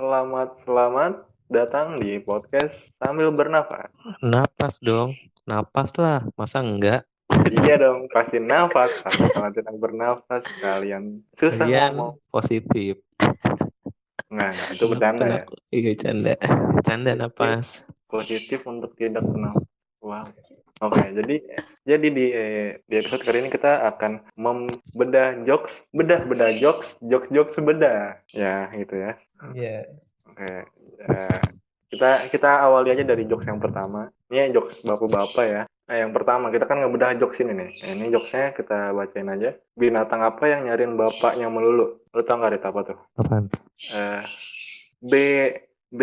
selamat selamat datang di podcast sambil bernafas. Napas dong, napas lah, masa enggak? iya dong, pasti nafas. Kalau tidak bernafas, kalian susah Kalian ngomong. positif. Nah, itu bercanda ya. Iya canda, canda napas. Positif untuk tidak bernafas. Wow. Oke, jadi jadi di eh, di episode kali ini kita akan membedah jokes, bedah bedah jokes, jokes jokes bedah. Ya, gitu ya. Iya. Oke, eh, kita kita awali aja dari jokes yang pertama. Ini jokes bapak-bapak ya. Nah, yang pertama kita kan ngebedah jokes ini nih. Nah, ini jokesnya kita bacain aja. Binatang apa yang nyariin bapaknya melulu? Lu tau nggak Rit, apa tuh? Apaan? Eh, B B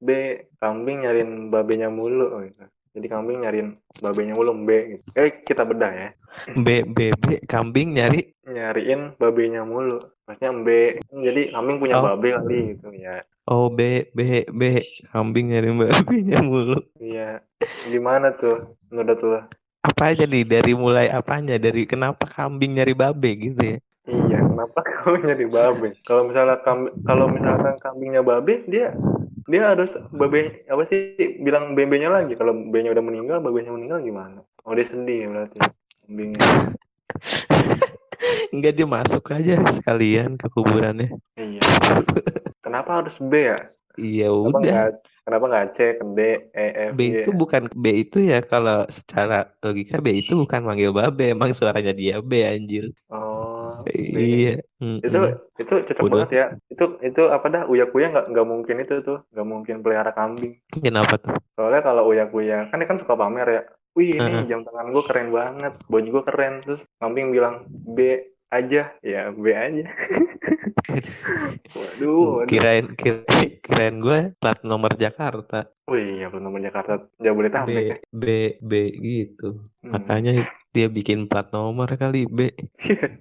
B kambing nyariin babenya mulu gitu. Jadi kambing nyariin babenya mulu B gitu. Eh kita bedah ya. B B B kambing nyari Nyariin babenya mulu. Maksudnya B. Jadi kambing punya Oh. babe kali gitu ya. Oh B B B kambing nyari babinya mulu. Iya. Gimana tuh menurut lo? Apa aja nih dari mulai apanya dari kenapa kambing nyari babe gitu ya? Iya, kenapa kau nyari babe? Kalau misalnya kambi- kalau misalkan kambingnya babe, dia dia harus babe apa sih bilang bebenya lagi. Kalau bebenya udah meninggal, babenya meninggal gimana? Oh dia sedih berarti kambingnya. Enggak dia masuk aja sekalian ke kuburannya. Iya. Kenapa harus B ya? Iya Kenapa udah. kenapa nggak C, ke D, E, F, B G? itu bukan B itu ya kalau secara logika B itu bukan manggil babe emang suaranya dia B anjir. Oh, B. Iya. Itu itu cocok Udah. banget ya. Itu itu apa dah? Uya Kuya nggak nggak mungkin itu tuh, nggak mungkin pelihara kambing. Kenapa tuh? Soalnya kalau Uya Kuya kan dia kan suka pamer ya. Wih ini Heeh. jam tangan gue keren banget, baju gue keren. Terus kambing bilang B aja, ya B aja. Waduh, waduh. Kirain kira, kirain gue plat nomor Jakarta. Wih, ya belum nomor Jakarta Jabodetabek B ya. B B gitu. Hmm. Makanya dia bikin plat nomor kali B.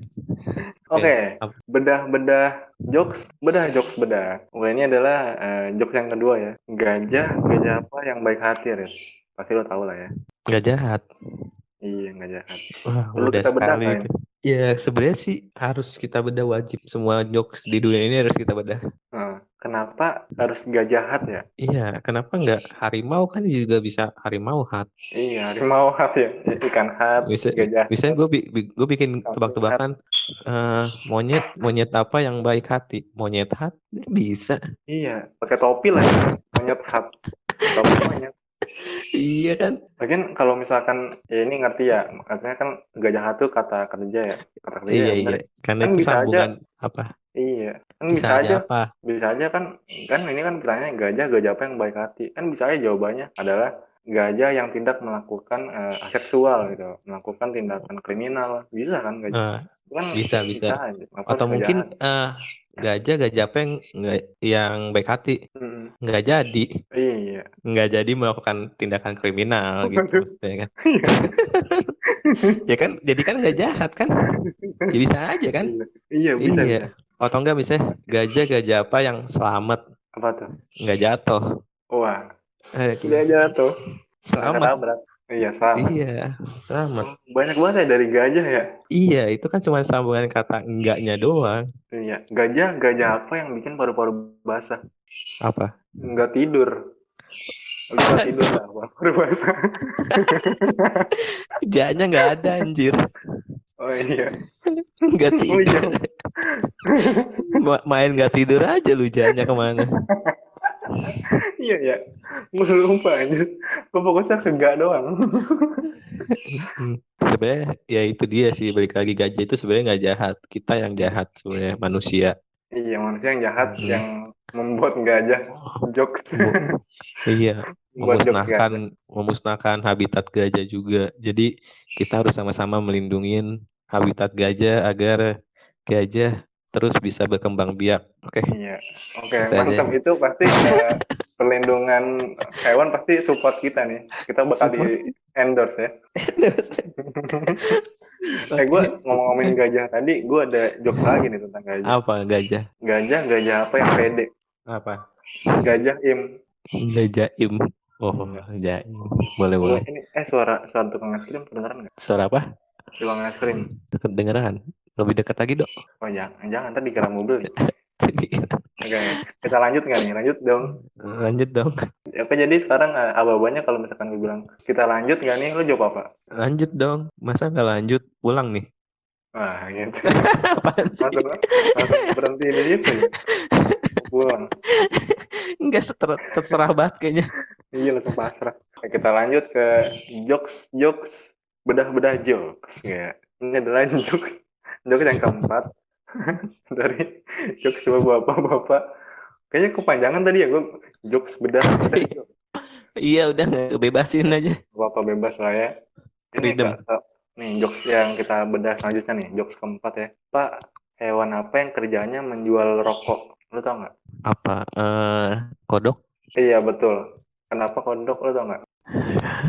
Oke, Ap- bedah-bedah jokes, bedah jokes bedah. Oke, ini adalah eh, jokes yang kedua ya. Gajah, gajah apa yang baik hati, Riz? Pasti lo tau lah ya. Nggak jahat. Iya, nggak jahat. Wah, Perlu udah kita bedah nggak ya? itu. Ya, sebenarnya sih harus kita bedah wajib semua jokes di dunia ini harus kita bedah. Kenapa harus gak jahat ya? Iya, kenapa nggak harimau kan juga bisa harimau hat. Iya, harimau hat ya. Ikan hat, Bisa, gajah. misalnya gue gue bikin tebak-tebakan eh, monyet monyet apa yang baik hati? Monyet hat bisa. Iya, pakai topi lah. Monyet hat. Topi monyet. Iya kan? Lagian kalau misalkan ya ini ngerti ya, maksudnya kan gajah hat tuh kata kerja ya. Kata kerja Iya ya, iya. Karena Kan itu bisa aja. apa? Iya, kan Bisa, bisa, aja apa? bisa aja kan, kan ini kan pertanyaan gajah, gajah apa yang baik hati? Kan bisa aja jawabannya adalah gajah yang tidak melakukan eh, seksual gitu, melakukan tindakan kriminal, bisa kan gajah? Eh, Itu kan bisa, bisa. aja. Apa atau mungkin jahat? Gajah gajah apa yang nggak yang baik hati? Mm, nggak jadi. Iya, nggak jadi melakukan tindakan kriminal gitu Waduh. maksudnya kan. Ya kan jadi kan nggak jahat kan? Ya bisa aja kan? Iya. Bisa, iya. bisa. atau enggak misalnya gajah gajah apa yang selamat? Apa tuh? nggak jatuh. Wah, dia jatuh, selamat. Iya, selamat. iya selamat Banyak banget ya dari gajah ya. iya itu kan cuma sambungan kata enggaknya doang Iya, gajah, gajah apa yang bikin paru-paru basah? apa Nggak tidur. Lu nggak tidur lah, paru-paru basah. jaknya nggak ada anjir Oh iya. nggak Oh iya. tidur Ma- main nggak tidur aja lu jaknya ke mana Iya ya. Lupa aja. Gue fokusnya ke gak doang. Hmm, sebenarnya ya itu dia sih balik lagi gajah itu sebenarnya nggak jahat kita yang jahat sebenarnya manusia iya, manusia yang jahat Hmm. yang membuat gajah jokes. Iya memusnahkan memusnahkan habitat gajah juga jadi kita harus sama-sama melindungi habitat gajah agar gajah terus bisa berkembang biak oke Iya. Oke, aja. mantap itu pasti perlindungan hewan pasti support kita nih. Kita bakal di endorse ya. Eh gue ngomong-ngomongin gajah tadi, gue ada jokes lagi nih tentang gajah. apa gajah Gajah, gajah apa yang pede? apa Gajah im. gajah im oh jaim boleh Oh, boleh ini eh suara suara tukang es krim kedengeran nggak? suara apa Tukang es krim. deket dengeran lebih dekat lagi dok Oh jangan, jangan tadi dikira mobil. Oke, kita lanjut nggak nih? Lanjut dong. Lanjut dong. Oke, jadi sekarang uh, aba-abanya kalau misalkan gue bilang kita lanjut nggak nih, lo jawab apa? Lanjut dong. Masa nggak lanjut? Pulang nih. Nah, gitu. Langsung, langsung berhenti di situ. Pulang. Enggak seter- terserah banget kayaknya. Iya, langsung pasrah. Oke, kita lanjut ke jokes, jokes, bedah-bedah jokes. Ya, ini adalah jokes, jokes yang keempat dari jokes bapak-bapak. Kayaknya kepanjangan tadi ya gue jokes bedah. Iya udah bebasin aja. Bapak bebas lah ya. Ini Freedom. Kak, Kak, nih jokes yang kita bedah selanjutnya nih, jokes keempat ya. Pak, hewan apa yang kerjanya menjual rokok? Lu tau nggak? Apa? eh kodok? Iya betul. Kenapa kodok? Lu tau nggak?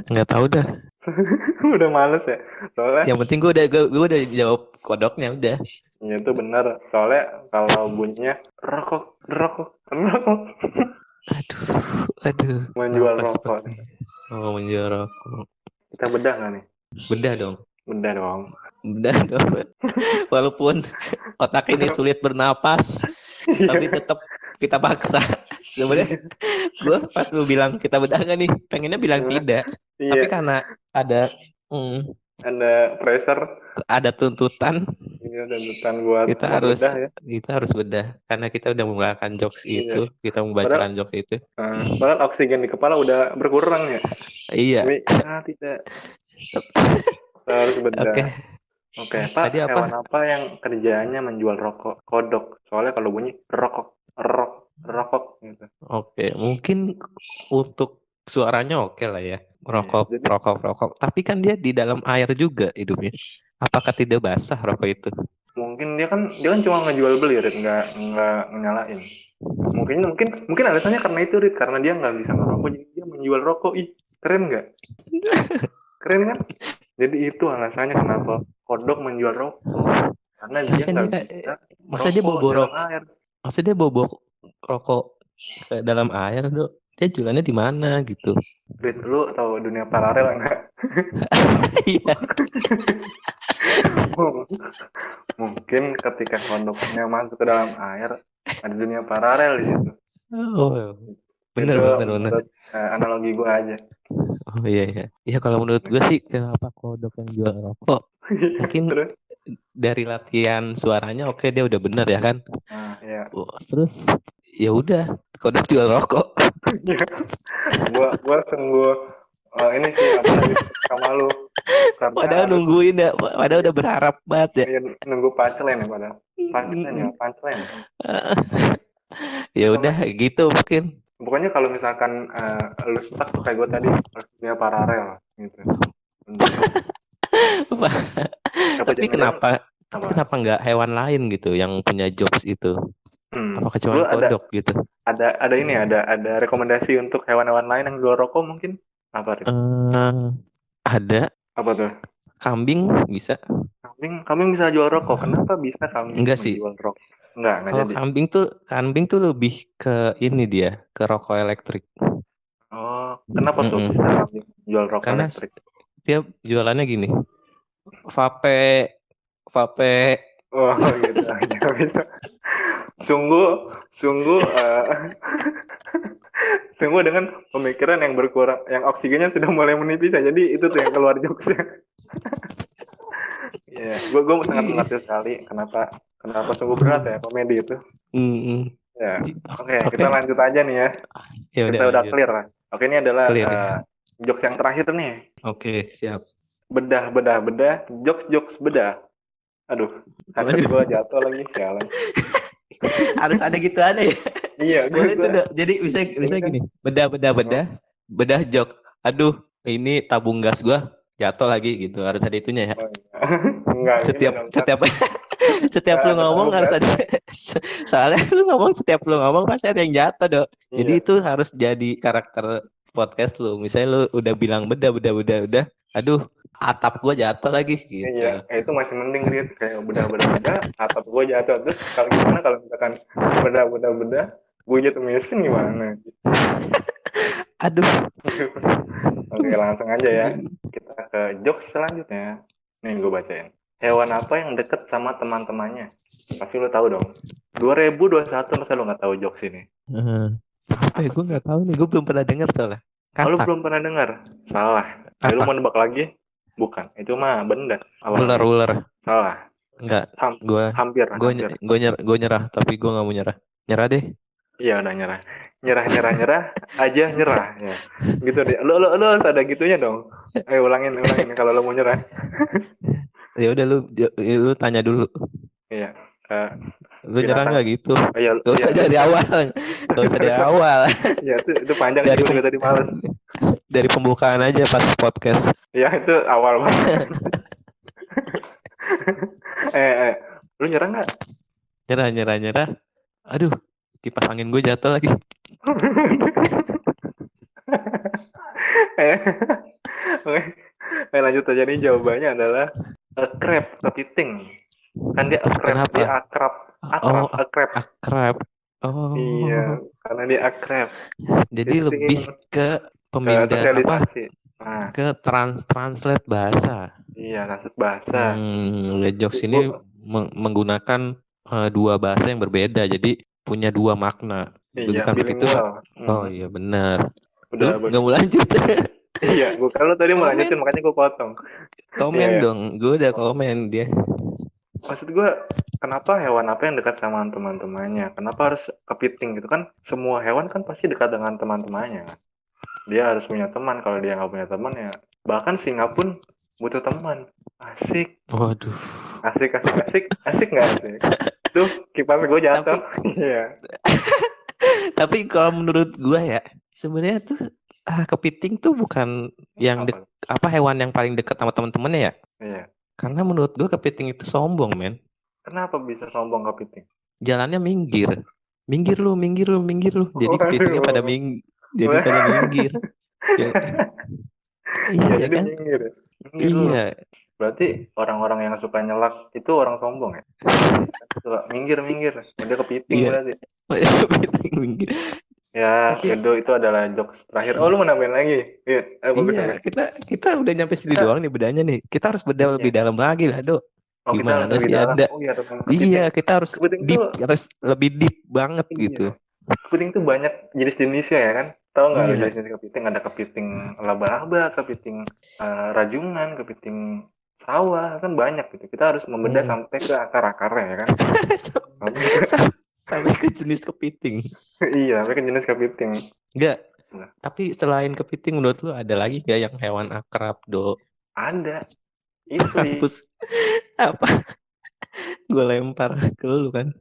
Nggak tahu dah. Udah males ya. Soalnya Yang penting gue udah gue, gue udah jawab kodoknya udah. ya itu benar. Soalnya kalau bunyinya rokok, rokok, rokok. Aduh, aduh. Menjual rokok. seperti- Oh menjual rokok. Kita bedah nggak nih? Bedah dong. Bedah dong. Bedah dong. Walaupun otak ini sulit bernapas, tapi tetap kita paksa. Sebenarnya gue pas lu bilang kita bedah gak nih, pengennya bilang tidak. Tapi Iya, karena ada hmm, ada pressure. ada tuntutan, ada tuntutan buat kita harus bedah ya. kita harus bedah karena kita udah mengeluarkan jokes Iya. itu, kita membacakan jokes itu. Nah, padahal oksigen di kepala udah berkurang ya. Iya. Tapi ah, tidak. Kita harus bedah. Oke. Oke, Pak, Tadi apa? hewan apa yang kerjanya menjual rokok? Kodok. Soalnya kalau bunyi rokok, rok, rokok gitu. Oke, mungkin untuk suaranya oke lah ya. Rokok, jadi- rokok, rokok. Tapi kan dia di dalam air juga hidupnya. Apakah tidak basah rokok itu? Mungkin dia kan dia kan cuma ngejual beli, Rit, nggak nggak nyalain. Mungkin mungkin mungkin alasannya karena itu, Rit, karena dia nggak bisa ngerokok, jadi dia menjual rokok. Ih, keren nggak? keren kan? Jadi itu alasannya kenapa kodok menjual rokok. Karena dia nggak dia- bisa Masa dia dalam rokok? air. Masa dia bobo rokok ke dalam air, Dok? Dia jualannya di mana gitu? Rit, lu tahu dunia paralel nggak? Iya. Mungkin ketika kodoknya masuk ke dalam air, ada dunia paralel di situ. oh, bener, Itu bener, bener. eh, analogi gua aja. Oh iya, iya. Iya kalau menurut gue sih kenapa kodok yang jual rokok? Mungkin Terus, dari latihan suaranya oke dia udah bener ya kan? nah, ya. Wah, Terus ya udah kodok jual rokok. gua gua sungguh eh, ini sih apa sama lu. Karena Padahal nungguin ya, padahal udah berharap banget ya. iya, nunggu punchline ya padahal. Punchline ya, punchline. ya udah gitu mungkin. Pokoknya kalau misalkan eh, lu stuck tuh kayak gua tadi, harus dunia paralel gitu. Tapi kenapa apa? kenapa nggak hewan lain gitu yang punya jokes itu? Hmm. Apakah cuma ada kodok gitu? ada ada ini ada ada rekomendasi untuk hewan-hewan lain yang jual rokok mungkin apa Rit? Eh, ada apa tuh kambing bisa. kambing kambing bisa jual rokok kenapa bisa kambing Enggak sih. jual rokok enggak enggak Kalau jadi kambing tuh kambing tuh lebih ke ini dia, ke rokok elektrik. oh kenapa tuh Mm-mm. bisa kambing jual rokok Karena elektrik Dia jualannya gini. Vape vape oh gitu bisa sungguh sungguh eh, sungguh dengan pemikiran yang berkurang yang oksigennya sudah mulai menipis ya jadi itu tuh yang keluar jokesnya Iya, gue gue sangat mengerti sekali kenapa kenapa sungguh berat ya komedi itu. Mm, Ya, oke Oke. kita lanjut aja nih ya. ya kita udah lanjut. clear. Oke ini adalah Clear, ya. jokes yang terakhir nih. Oke, siap. Bedah bedah bedah, jokes jokes bedah. Aduh, Waduh. gue jatuh lagi sialan. Harus ada gitu ada ya. Iya, gue Boleh Dok. Jadi bisa bisa Iya. gini. Bedah bedah bedah. Bedah jok. Aduh, ini tabung gas gua jatuh lagi gitu. Harus ada itunya ya. enggak. ini Setiap dong, setiap setiap Ada lu ngomong harus ada soalnya lu ngomong setiap lu ngomong pasti ada yang jatuh, Dok. Jadi Iya. itu harus jadi karakter podcast lu. Misalnya lu udah bilang bedah bedah bedah udah. Aduh, atap gua jatuh lagi gitu. Iya, eh, itu masih mending Rit. kayak bedah, atap gue jatuh terus kalau gimana kalau misalkan bedah bedah, gue jatuh miskin gimana? Aduh. Oke langsung aja ya, kita ke jokes selanjutnya. Nih gue bacain. hewan apa yang deket sama teman-temannya? Pasti lu tahu dong. 2021 masa lu nggak tahu jokes ini? Apa ya? Gue nggak tahu nih. Gue belum pernah dengar soalnya. Oh, lu Katak. belum pernah dengar? Salah. Ayo, lu mau nebak lagi? Bukan. Itu mah benda. Ular, ular. Salah. Enggak. Ham- Gue hampir. gue hampir. gue nyerah, gue nyerah. Tapi gue nggak mau nyerah. Nyerah deh. Iya udah nyerah. Nyerah, nyerah, nyerah. aja nyerah. Ya. Gitu deh. Lu, lu, lu harus ada gitunya dong. Ayo ulangin, ulangin. Kalau lu mau nyerah. Ya udah lu lu tanya dulu. Iya. Eh, Lu nyerah nggak gitu? iya, Gak usah iya, dari awal. Gak usah dari awal. iya, itu, itu panjang Dari gue tadi males. Dari pembukaan aja pas podcast. Ya itu awal banget. eh, eh, lu nyerah nggak? Nyerah, nyerah, nyerah. Aduh, kipas angin gue jatuh lagi. eh, oke. Eh, lanjut aja nih jawabannya adalah a crab, kepiting. Kan dia a crab, Kenapa? dia akrab, akrab, Oh, a crab. Akrab. Oh. Iya, karena dia akrab. Jadi lebih Ke pemindah apa? Nah, Ke trans translate bahasa. iya, nasib bahasa. Hmm, Jokes ini meng- menggunakan eh, dua bahasa yang berbeda, jadi punya dua makna. Iya, Bukan begitu, bilingual. Hmm, Oh iya benar. udah, nggak mau lanjut? iya, gua kalau tadi mau lanjutin makanya gua potong. komen Iya, iya. dong. Gue udah komen dia. Maksud gue, kenapa hewan apa yang dekat sama teman-temannya? Kenapa harus kepiting gitu kan? Semua hewan kan pasti dekat dengan teman-temannya. Dia harus punya teman. Kalau dia nggak punya teman ya, bahkan singa pun butuh teman. Asik, Waduh. asik, asik, asik, asik nggak asik? Tuh kipas gue jatuh. Iya. Tapi kalau menurut gue ya, sebenarnya tuh ah, kepiting tuh bukan yang Apa? apa hewan yang paling dekat sama teman-temannya ya. Iya. Karena menurut gue kepiting itu sombong, men. Kenapa bisa sombong kepiting? Jalannya minggir. Minggir lu, minggir lu, minggir lu. Jadi Waduh. kepitingnya pada ming jadi pada minggir. Ya- Iya, iya jadi kan? minggir. Minggir. Iya. Berarti orang-orang yang suka nyelak itu orang sombong ya? Suka minggir, minggir. Dia kepiting Iya. berarti. kepiting minggir. Ya, Tapi- itu itu adalah jokes terakhir. Oh, lu mau nambahin lagi? Iya, eh, Iya, kita kita udah nyampe sini doang nih bedanya nih. Kita harus bedah lebih dalam lagi lah, Dok. Oh, gimana sih. Anda? Oh, iya. Iya, kita harus deep, harus lebih deep banget Iya. gitu. Kepiting tuh banyak jenis-jenisnya ya kan? Tahu nggak Iya. jenis-jenis kepiting? Ada kepiting laba-laba, kepiting eh, rajungan, kepiting sawah, kan banyak gitu. Kita harus membedah Hmm. sampai ke akar-akarnya ya kan? Sam- Sampai ke jenis kepiting. iya, sampai ke jenis kepiting. Enggak. Nah. Tapi selain kepiting menurut lu ada lagi gak yang hewan akrab, Do? Ada. Itu. Apa? Gue lempar ke lu kan.